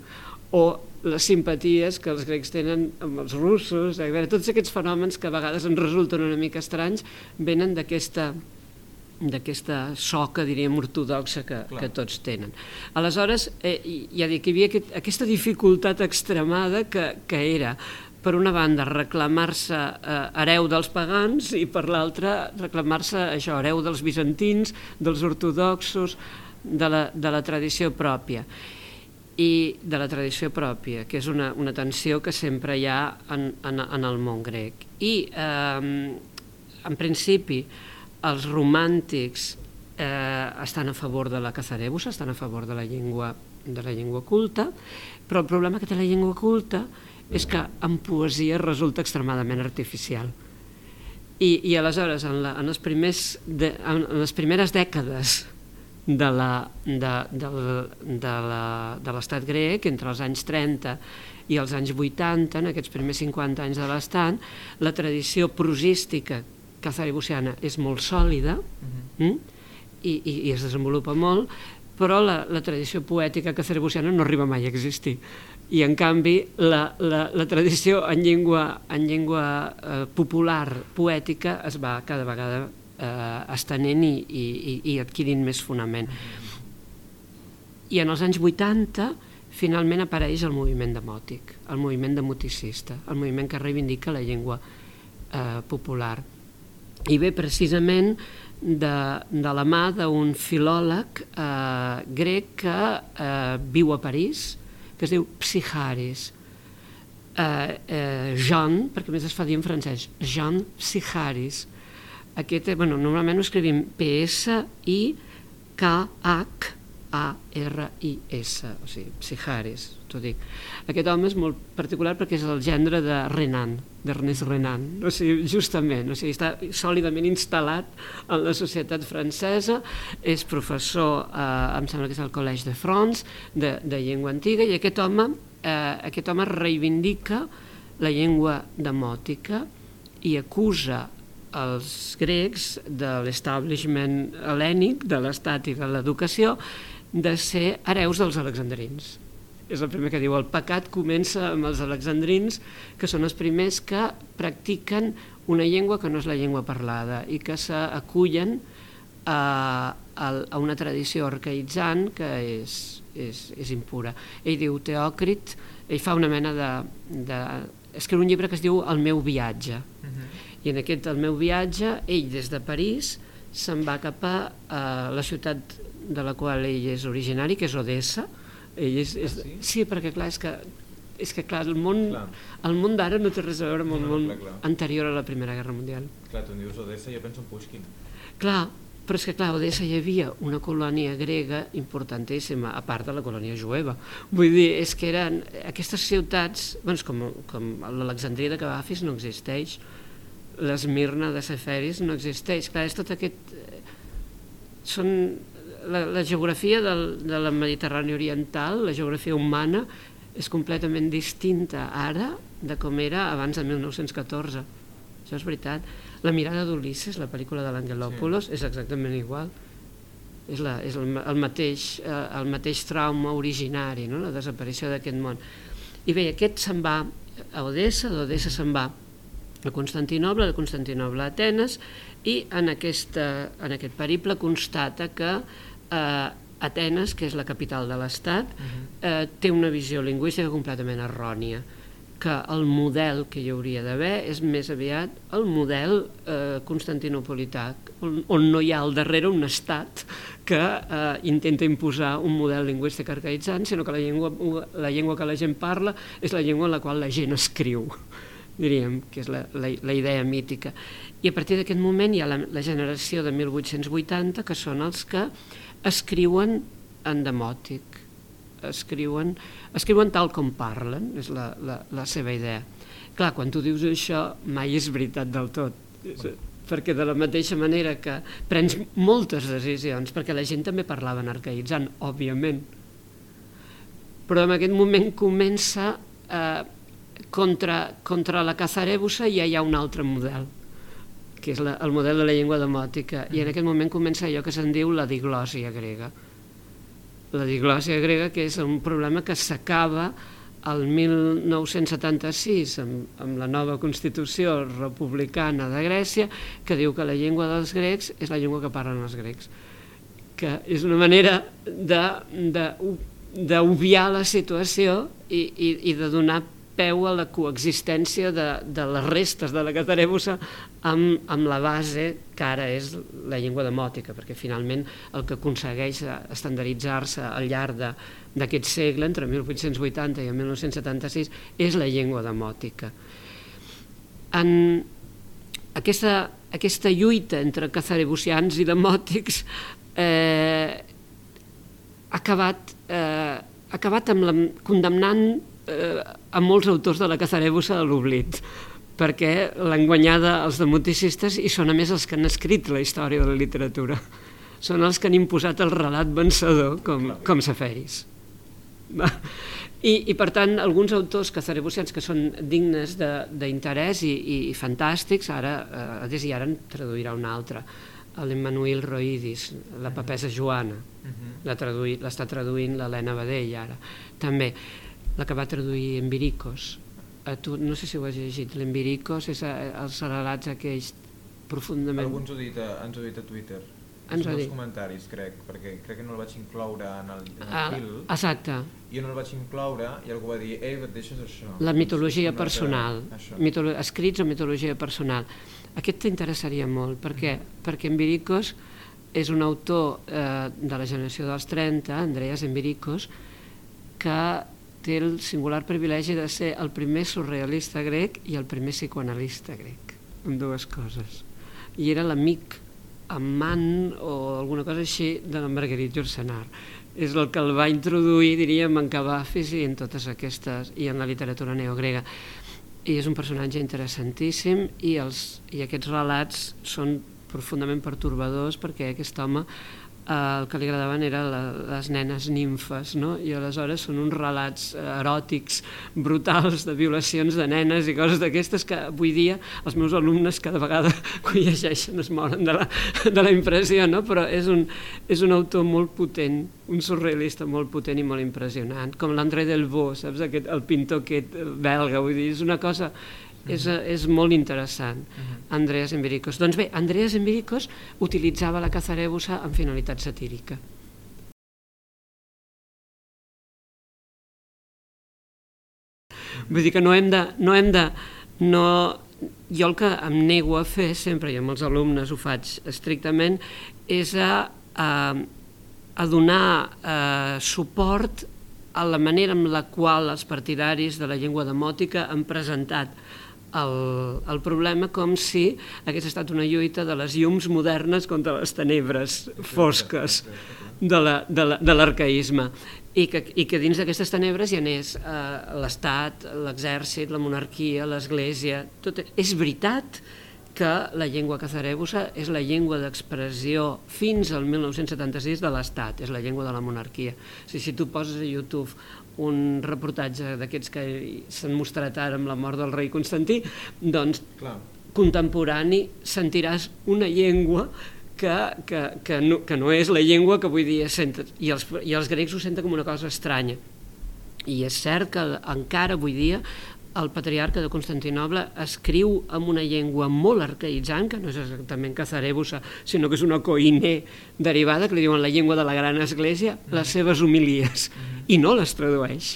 B: o les simpaties que els grecs tenen amb els russos, veure, tots aquests fenòmens que a vegades ens resulten una mica estranys venen d'aquesta d'aquesta soca, diríem, ortodoxa que, que tots tenen. Aleshores, eh, ja dic, hi havia aquest, aquesta dificultat extremada que, que era per una banda reclamar-se eh, hereu dels pagans i per l'altra reclamar-se això, hereu dels bizantins, dels ortodoxos, de la, de la tradició pròpia i de la tradició pròpia, que és una, una tensió que sempre hi ha en, en, en el món grec. I, eh, en principi, els romàntics eh, estan a favor de la cazarebus, estan a favor de la llengua de la llengua culta, però el problema que té la llengua culta és que en poesia resulta extremadament artificial. I, i aleshores, en, la, en, els primers de, en les primeres dècades de l'estat grec, entre els anys 30 i els anys 80, en aquests primers 50 anys de l'estat, la tradició prosística cazaribusiana és molt sòlida uh -huh. mm? I, i, i es desenvolupa molt, però la, la tradició poètica cazaribusiana no arriba mai a existir i en canvi la, la, la tradició en llengua, en llengua eh, popular, poètica, es va cada vegada eh, estenent i, i, i adquirint més fonament. I en els anys 80 finalment apareix el moviment demòtic, el moviment demoticista, el moviment que reivindica la llengua eh, popular. I ve precisament de, de la mà d'un filòleg eh, grec que eh, viu a París, que es diu Psicharis. Uh, uh, Jean, perquè més es fa dir en francès, Jean Psicharis. Aquest, bueno, normalment ho escrivim P-S-I-K-H a-R-I-S, o sigui, Psiharis, t'ho dic. Aquest home és molt particular perquè és el gendre de Renan, d'Ernest Renan, o sigui, justament, o sigui, està sòlidament instal·lat en la societat francesa, és professor, eh, em sembla que és al Collège de France, de, de llengua antiga, i aquest home, eh, aquest home reivindica la llengua demòtica i acusa els grecs de l'establishment helènic, de l'estat i de l'educació, de ser hereus dels alexandrins. És el primer que diu, el pecat comença amb els alexandrins, que són els primers que practiquen una llengua que no és la llengua parlada i que s'acullen a, a, a una tradició arcaïtzant que és, és, és impura. Ell diu, Teòcrit, ell fa una mena de, de... escriu un llibre que es diu El meu viatge. Uh -huh. I en aquest El meu viatge, ell des de París se'n va cap a, a la ciutat de la qual ell és originari, que és Odessa. Ell és, és, ah, sí? sí, perquè clar, és que és que clar, el món, clar. el món d'ara no té res a veure amb el no, món clar, clar. anterior a la Primera Guerra Mundial.
A: Clar, tu dius Odessa i jo penso en Pushkin.
B: Clar, però és que clar, a Odessa hi havia una colònia grega importantíssima, a part de la colònia jueva. Vull dir, és que eren aquestes ciutats, doncs com, com l'Alexandria de Cavafis no existeix, l'Esmirna de Seferis no existeix. Clar, és tot aquest... Eh, són la, la geografia del, de la Mediterrània oriental, la geografia humana, és completament distinta ara de com era abans de 1914. Això és veritat. La mirada d'Ulisses, la pel·lícula de l'Angelòpolis, sí. és exactament igual. És, la, és el, el, mateix, eh, el mateix trauma originari, no? la desaparició d'aquest món. I bé, aquest se'n va a Odessa, d'Odessa se'n va a Constantinoble, de Constantinoble a Atenes, i en, aquesta, en aquest periple constata que eh, Atenes, que és la capital de l'Estat, uh -huh. eh, té una visió lingüística completament errònia que el model que hi hauria d'haver és més aviat el model eh, constantinopolità, on, on no hi ha al darrere un estat que eh, intenta imposar un model lingüístic arcaïtzant, sinó que la llengua, la llengua que la gent parla és la llengua en la qual la gent escriu, diríem, que és la, la, la idea mítica. I a partir d'aquest moment hi ha la, la generació de 1880, que són els que escriuen en demòtic, escriuen, escriuen tal com parlen, és la, la, la seva idea. Clar, quan tu dius això, mai és veritat del tot, perquè de la mateixa manera que prens moltes decisions, perquè la gent també parlava en arcaïtzant, òbviament, però en aquest moment comença eh, contra, contra la cazarebusa ja hi ha un altre model que és la, el model de la llengua demòtica, mm. i en mm. aquest moment comença allò que se'n diu la diglòsia grega. La diglòsia grega, que és un problema que s'acaba el 1976 amb, amb la nova Constitució republicana de Grècia, que diu que la llengua dels grecs és la llengua que parlen els grecs, que és una manera de, de, d'obviar la situació i, i, i de donar peu a la coexistència de, de les restes de la catarebusa amb, amb la base que ara és la llengua demòtica, perquè finalment el que aconsegueix estandarditzar-se al llarg d'aquest segle, entre 1880 i 1976, és la llengua demòtica. En aquesta, aquesta lluita entre cazarebusians i demòtics eh, ha acabat, eh, ha acabat amb la, condemnant eh, a molts autors de la Cazarebusa a l'oblit perquè l'han guanyada els demoticistes i són a més els que han escrit la història de la literatura. Són els que han imposat el relat vencedor com, com Saferis. I, I per tant, alguns autors cazarebusians que són dignes d'interès i, i, i fantàstics, ara, eh, des i ara en traduirà un altre, l'Emmanuel Roidis, la papesa Joana, l'està traduint l'Helena Badell ara, també la que va traduir en Viricos. A tu, no sé si ho has llegit, l'Enviricos és eh, els relats aquells profundament...
A: Alguns ho dit a, ens ho dit a Twitter. Ens ho dit. comentaris, crec, perquè crec que no el vaig incloure en el, en el ah, fil.
B: Exacte.
A: Jo no el vaig incloure i algú va dir, ei, et deixes això.
B: La mitologia personal, mitolo escrits o mitologia personal. Aquest t'interessaria molt, perquè, mm. perquè Enviricos és un autor eh, de la generació dels 30, Andreas Enviricos, que té el singular privilegi de ser el primer surrealista grec i el primer psicoanalista grec, amb dues coses. I era l'amic amant o alguna cosa així de la Marguerite Ursenar. És el que el va introduir, diríem, en Cavafis i en totes aquestes, i en la literatura neogrega. I és un personatge interessantíssim i, els, i aquests relats són profundament pertorbadors perquè aquest home el que li agradaven eren la, les nenes nimfes, no? i aleshores són uns relats eròtics brutals de violacions de nenes i coses d'aquestes que avui dia els meus alumnes cada vegada que ho llegeixen es moren de la, de la impressió, no? però és un, és un autor molt potent, un surrealista molt potent i molt impressionant, com l'André Delvaux, saps? Aquest, el pintor aquest belga, vull dir, és una cosa és, és molt interessant, uh -huh. Andreas Embericos. Doncs bé, Andreas Embericos utilitzava la cazarebusa amb finalitat satírica. Vull dir que no hem de... No hem de no, jo el que em nego a fer sempre, i amb els alumnes ho faig estrictament, és a, a, a donar a, eh, suport a la manera amb la qual els partidaris de la llengua demòtica han presentat el, el problema com si hagués estat una lluita de les llums modernes contra les tenebres fosques de l'arcaïsme i que, i que dins d'aquestes tenebres hi anés eh, l'Estat, l'exèrcit, la monarquia, l'Església... Tot... És veritat que la llengua cazarebusa és la llengua d'expressió fins al 1976 de l'Estat, és la llengua de la monarquia. O sigui, si tu poses a YouTube un reportatge d'aquests que s'han mostrat ara amb la mort del rei Constantí, doncs Clar. contemporani sentiràs una llengua que, que, que, no, que no és la llengua que avui dia senten, i els, i els grecs ho senten com una cosa estranya. I és cert que encara avui dia el patriarca de Constantinoble escriu amb una llengua molt arcaïtzant, que no és exactament cazarebusa, sinó que és una coine derivada, que li diuen la llengua de la gran església, les mm-hmm. seves homilies, mm-hmm. i no les tradueix,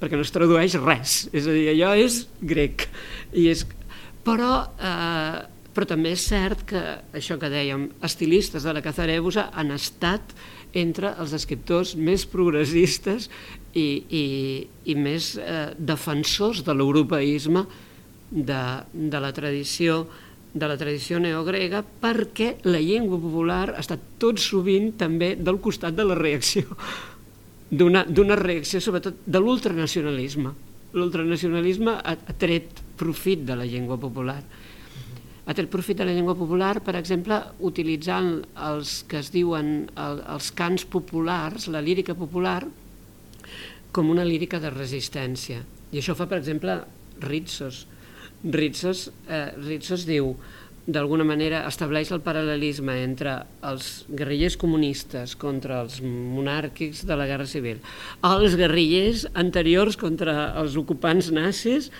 B: perquè no es tradueix res, és a dir, allò és grec. I és... Però, eh, però també és cert que, això que dèiem, estilistes de la cazarebusa han estat entre els escriptors més progressistes i, i, i més eh, defensors de l'europeisme de, de la tradició de la tradició neogrega perquè la llengua popular ha estat tot sovint també del costat de la reacció d'una reacció sobretot de l'ultranacionalisme. L'ultranacionalisme ha, ha tret profit de la llengua popular tret profit de la llengua popular, per exemple, utilitzant els que es diuen el, els cants populars, la lírica popular, com una lírica de resistència. I això fa, per exemple, Ritsos. Ritsos, eh, Ritsos diu, d'alguna manera estableix el paral·lelisme entre els guerrillers comunistes contra els monàrquics de la Guerra Civil, els guerrillers anteriors contra els ocupants nazis,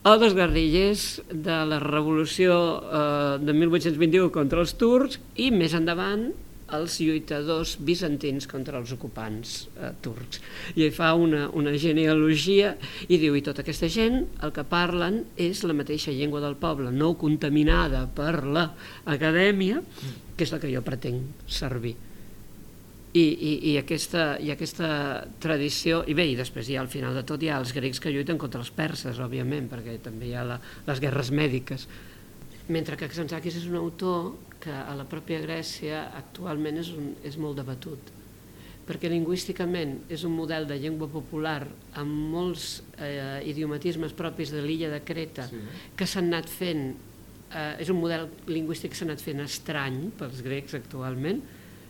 B: o dels guerrillers de la revolució eh, de 1821 contra els turcs i més endavant els lluitadors bizantins contra els ocupants eh, turcs. I fa una, una genealogia i diu, i tota aquesta gent el que parlen és la mateixa llengua del poble, no contaminada per l'acadèmia, que és la que jo pretenc servir. I, i, i, aquesta, i aquesta tradició, i bé, i després hi ha al final de tot hi ha els grecs que lluiten contra els perses, òbviament, perquè també hi ha la, les guerres mèdiques. Mentre que Xantzakis és un autor que a la pròpia Grècia actualment és, un, és molt debatut, perquè lingüísticament és un model de llengua popular amb molts eh, idiomatismes propis de l'illa de Creta sí. que s'han anat fent, eh, és un model lingüístic que s'ha anat fent estrany pels grecs actualment,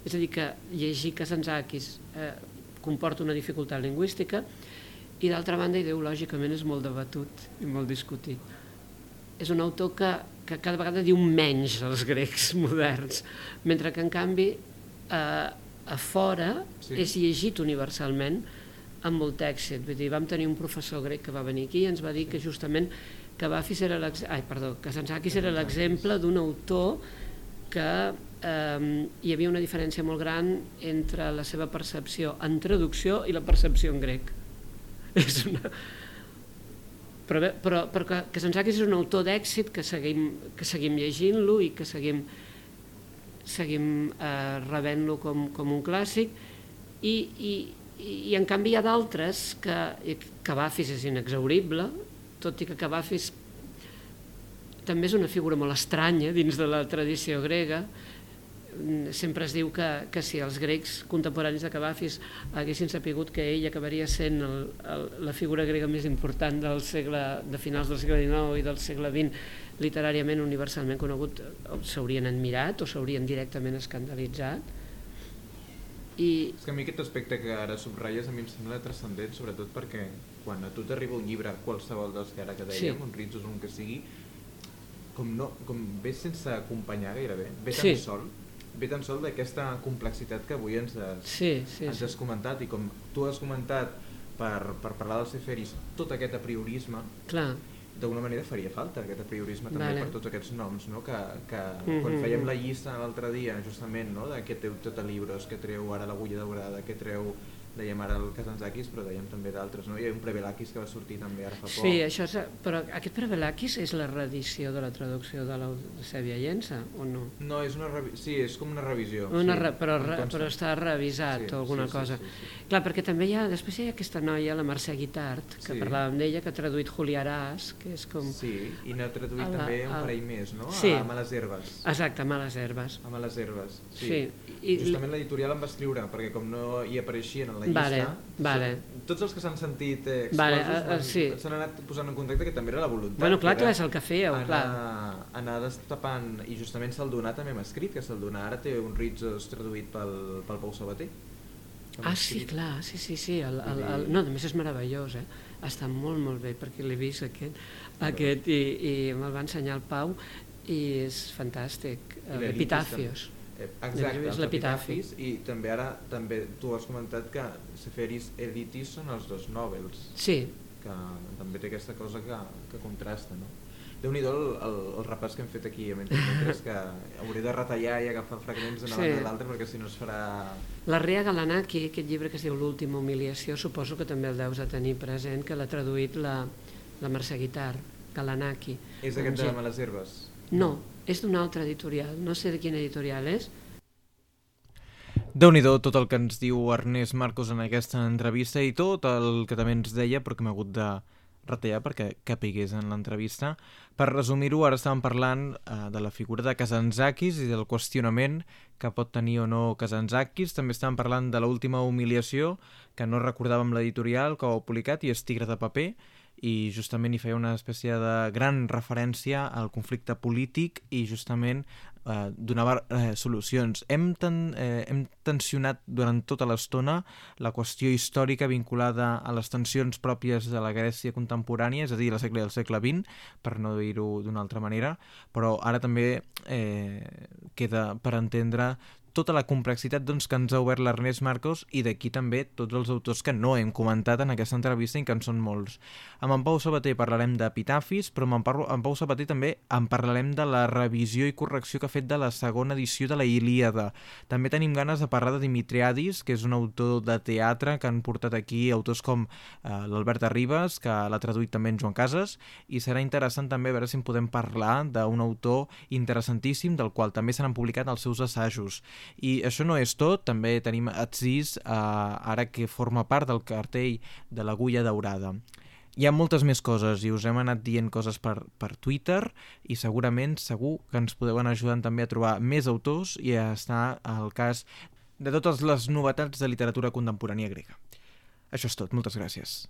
B: és a dir, que llegir Kazantzakis eh, comporta una dificultat lingüística i d'altra banda ideològicament és molt debatut i molt discutit. És un autor que, que cada vegada diu menys als grecs moderns, mentre que en canvi eh, a fora sí. és llegit universalment amb molt èxit. Vull dir, vam tenir un professor grec que va venir aquí i ens va dir que justament que Bafis era ai, perdó, que era l'exemple d'un autor que eh, hi havia una diferència molt gran entre la seva percepció en traducció i la percepció en grec. És una... Però, bé, però, però que, que Sensakis és un autor d'èxit que seguim, que seguim llegint-lo i que seguim, seguim eh, rebent-lo com, com un clàssic i, i, i en canvi hi ha d'altres que Cavafis és inexaurible, tot i que Cavafis també és una figura molt estranya dins de la tradició grega, sempre es diu que, que si els grecs contemporanis de Cavafis haguessin sapigut que ell acabaria sent el, el, la figura grega més important del segle, de finals del segle XIX i del segle XX literàriament universalment conegut s'haurien admirat o s'haurien directament escandalitzat I,
A: És que a mi aquest aspecte que ara subratlles a mi em sembla transcendent, sobretot perquè quan a tu t'arriba un llibre, qualsevol dels que ara que dèiem,
B: Sí.
A: un Ritzos, un que sigui, com, no, com ve sense acompanyar gairebé, ve tan
B: Sí.
A: sol, ve tan sol d'aquesta complexitat que avui ens has,
B: sí, sí,
A: ens
B: sí.
A: has comentat i com tu has comentat per, per parlar dels Seferis, tot aquest apriorisme,
B: clar,
A: d'alguna manera faria falta aquest apriorisme també
B: Vale.
A: per tots aquests noms, no? que, que
B: Mhm.
A: quan fèiem la llista l'altre dia, justament, no? de què treu tota llibres, que treu ara l'agulla daurada, que treu, dèiem ara el Kazantzakis, però dèiem també d'altres, no? Hi ha un Prevelakis que va sortir també ara fa poc.
B: Sí, això és, però aquest Prevelakis és la reedició de la traducció de l'Eusèbia Llença, o no?
A: No, és una sí, és com una revisió.
B: Una
A: sí,
B: re, però, re, però està revisat
A: Sí,
B: o alguna
A: sí, sí,
B: cosa.
A: sí, sí.
B: Clar, perquè també hi ha, després hi ha aquesta noia, la Mercè Guitart, que
A: Sí.
B: parlàvem d'ella, que ha traduït Juliaràs, que és com...
A: Sí, i n'ha traduït
B: A la-
A: també un
B: a-
A: parell més, no?
B: Sí.
A: A Males Herbes.
B: Exacte, Males Herbes.
A: A Males Herbes, sí.
B: Sí, i-
A: Justament l'editorial em va escriure, perquè com no hi apareixien en la
B: Vale, vale.
A: tots els que s'han sentit eh,
B: Vale, eh, eh, sí.
A: s'han anat posant en contacte que també era la voluntat.
B: Bueno, clar, clar, és el que fèieu,
A: anar,
B: clar.
A: Anar destapant, i justament Saldonar també m'ha escrit, que Saldonar ara té un Ritzos traduït pel, pel Pau Sabater.
B: Ah, sí, clar, sí, sí, sí. El, el, el, no, a més és meravellós, eh? Està molt, molt bé, perquè l'he vist aquest, aquest i, i me'l va ensenyar el Pau i és fantàstic.
A: L'Elitis
B: Epitafios.
A: Eh, Exacte,
B: És l'epitafi.
A: i també ara també tu has comentat que Seferis Editis són els dos Nobels.
B: Sí,
A: que també té aquesta cosa que, que contrasta, no? Déu-n'hi-do el, el, el repàs que hem fet aquí, mentre que hauré de retallar i agafar fragments d'una
B: Sí.
A: banda a l'altra perquè si no es farà...
B: La Rea Galanaki, aquest llibre que es diu L'última humiliació, suposo que també el deus de tenir present, que l'ha traduït la, la Mercè Guitar, Galanaki.
A: És aquest de
B: Amb G.
A: Males Herbes?
B: No, és d'una altra editorial, no sé de quina editorial és.
A: déu nhi tot el que ens diu Ernest Marcos en aquesta entrevista i tot el que també ens deia, però que m'ha hagut de retallar perquè capigués en l'entrevista. Per resumir-ho, ara estàvem parlant eh, de la figura de Kazantzakis i del qüestionament que pot tenir o no Kazantzakis. També estàvem parlant de l'última humiliació, que no recordàvem l'editorial que ho ha publicat, i és Tigre de paper, i justament hi feia una espècie de gran referència al conflicte polític i justament eh, donava eh, solucions. Hem, ten, eh, hem tensionat durant tota l'estona la qüestió històrica vinculada a les tensions pròpies de la Grècia contemporània, és a dir, la segle del segle XX, per no dir-ho d'una altra manera, però ara també eh, queda per entendre tota la complexitat doncs, que ens ha obert l'Ernest Marcos i d'aquí també tots els autors que no hem comentat en aquesta entrevista i que en són molts. Amb en Pau Sabater parlarem d'epitafis, però amb en, Pau, en Pau Sabater també en parlarem de la revisió i correcció que ha fet de la segona edició de la Ilíada. També tenim ganes de parlar de Dimitriadis, que és un autor de teatre que han portat aquí autors com eh, l'Albert Arribas, que l'ha traduït també en Joan Casas, i serà interessant també veure si en podem parlar d'un autor interessantíssim, del qual també se n'han publicat els seus assajos. I això no és tot, també tenim Aziz, eh, ara que forma part del cartell de l'Agulla Daurada. Hi ha moltes més coses i us hem anat dient coses per, per Twitter i segurament segur que ens podeu anar ajudant també a trobar més autors i a estar al cas de totes les novetats de literatura contemporània grega. Això és tot, moltes gràcies.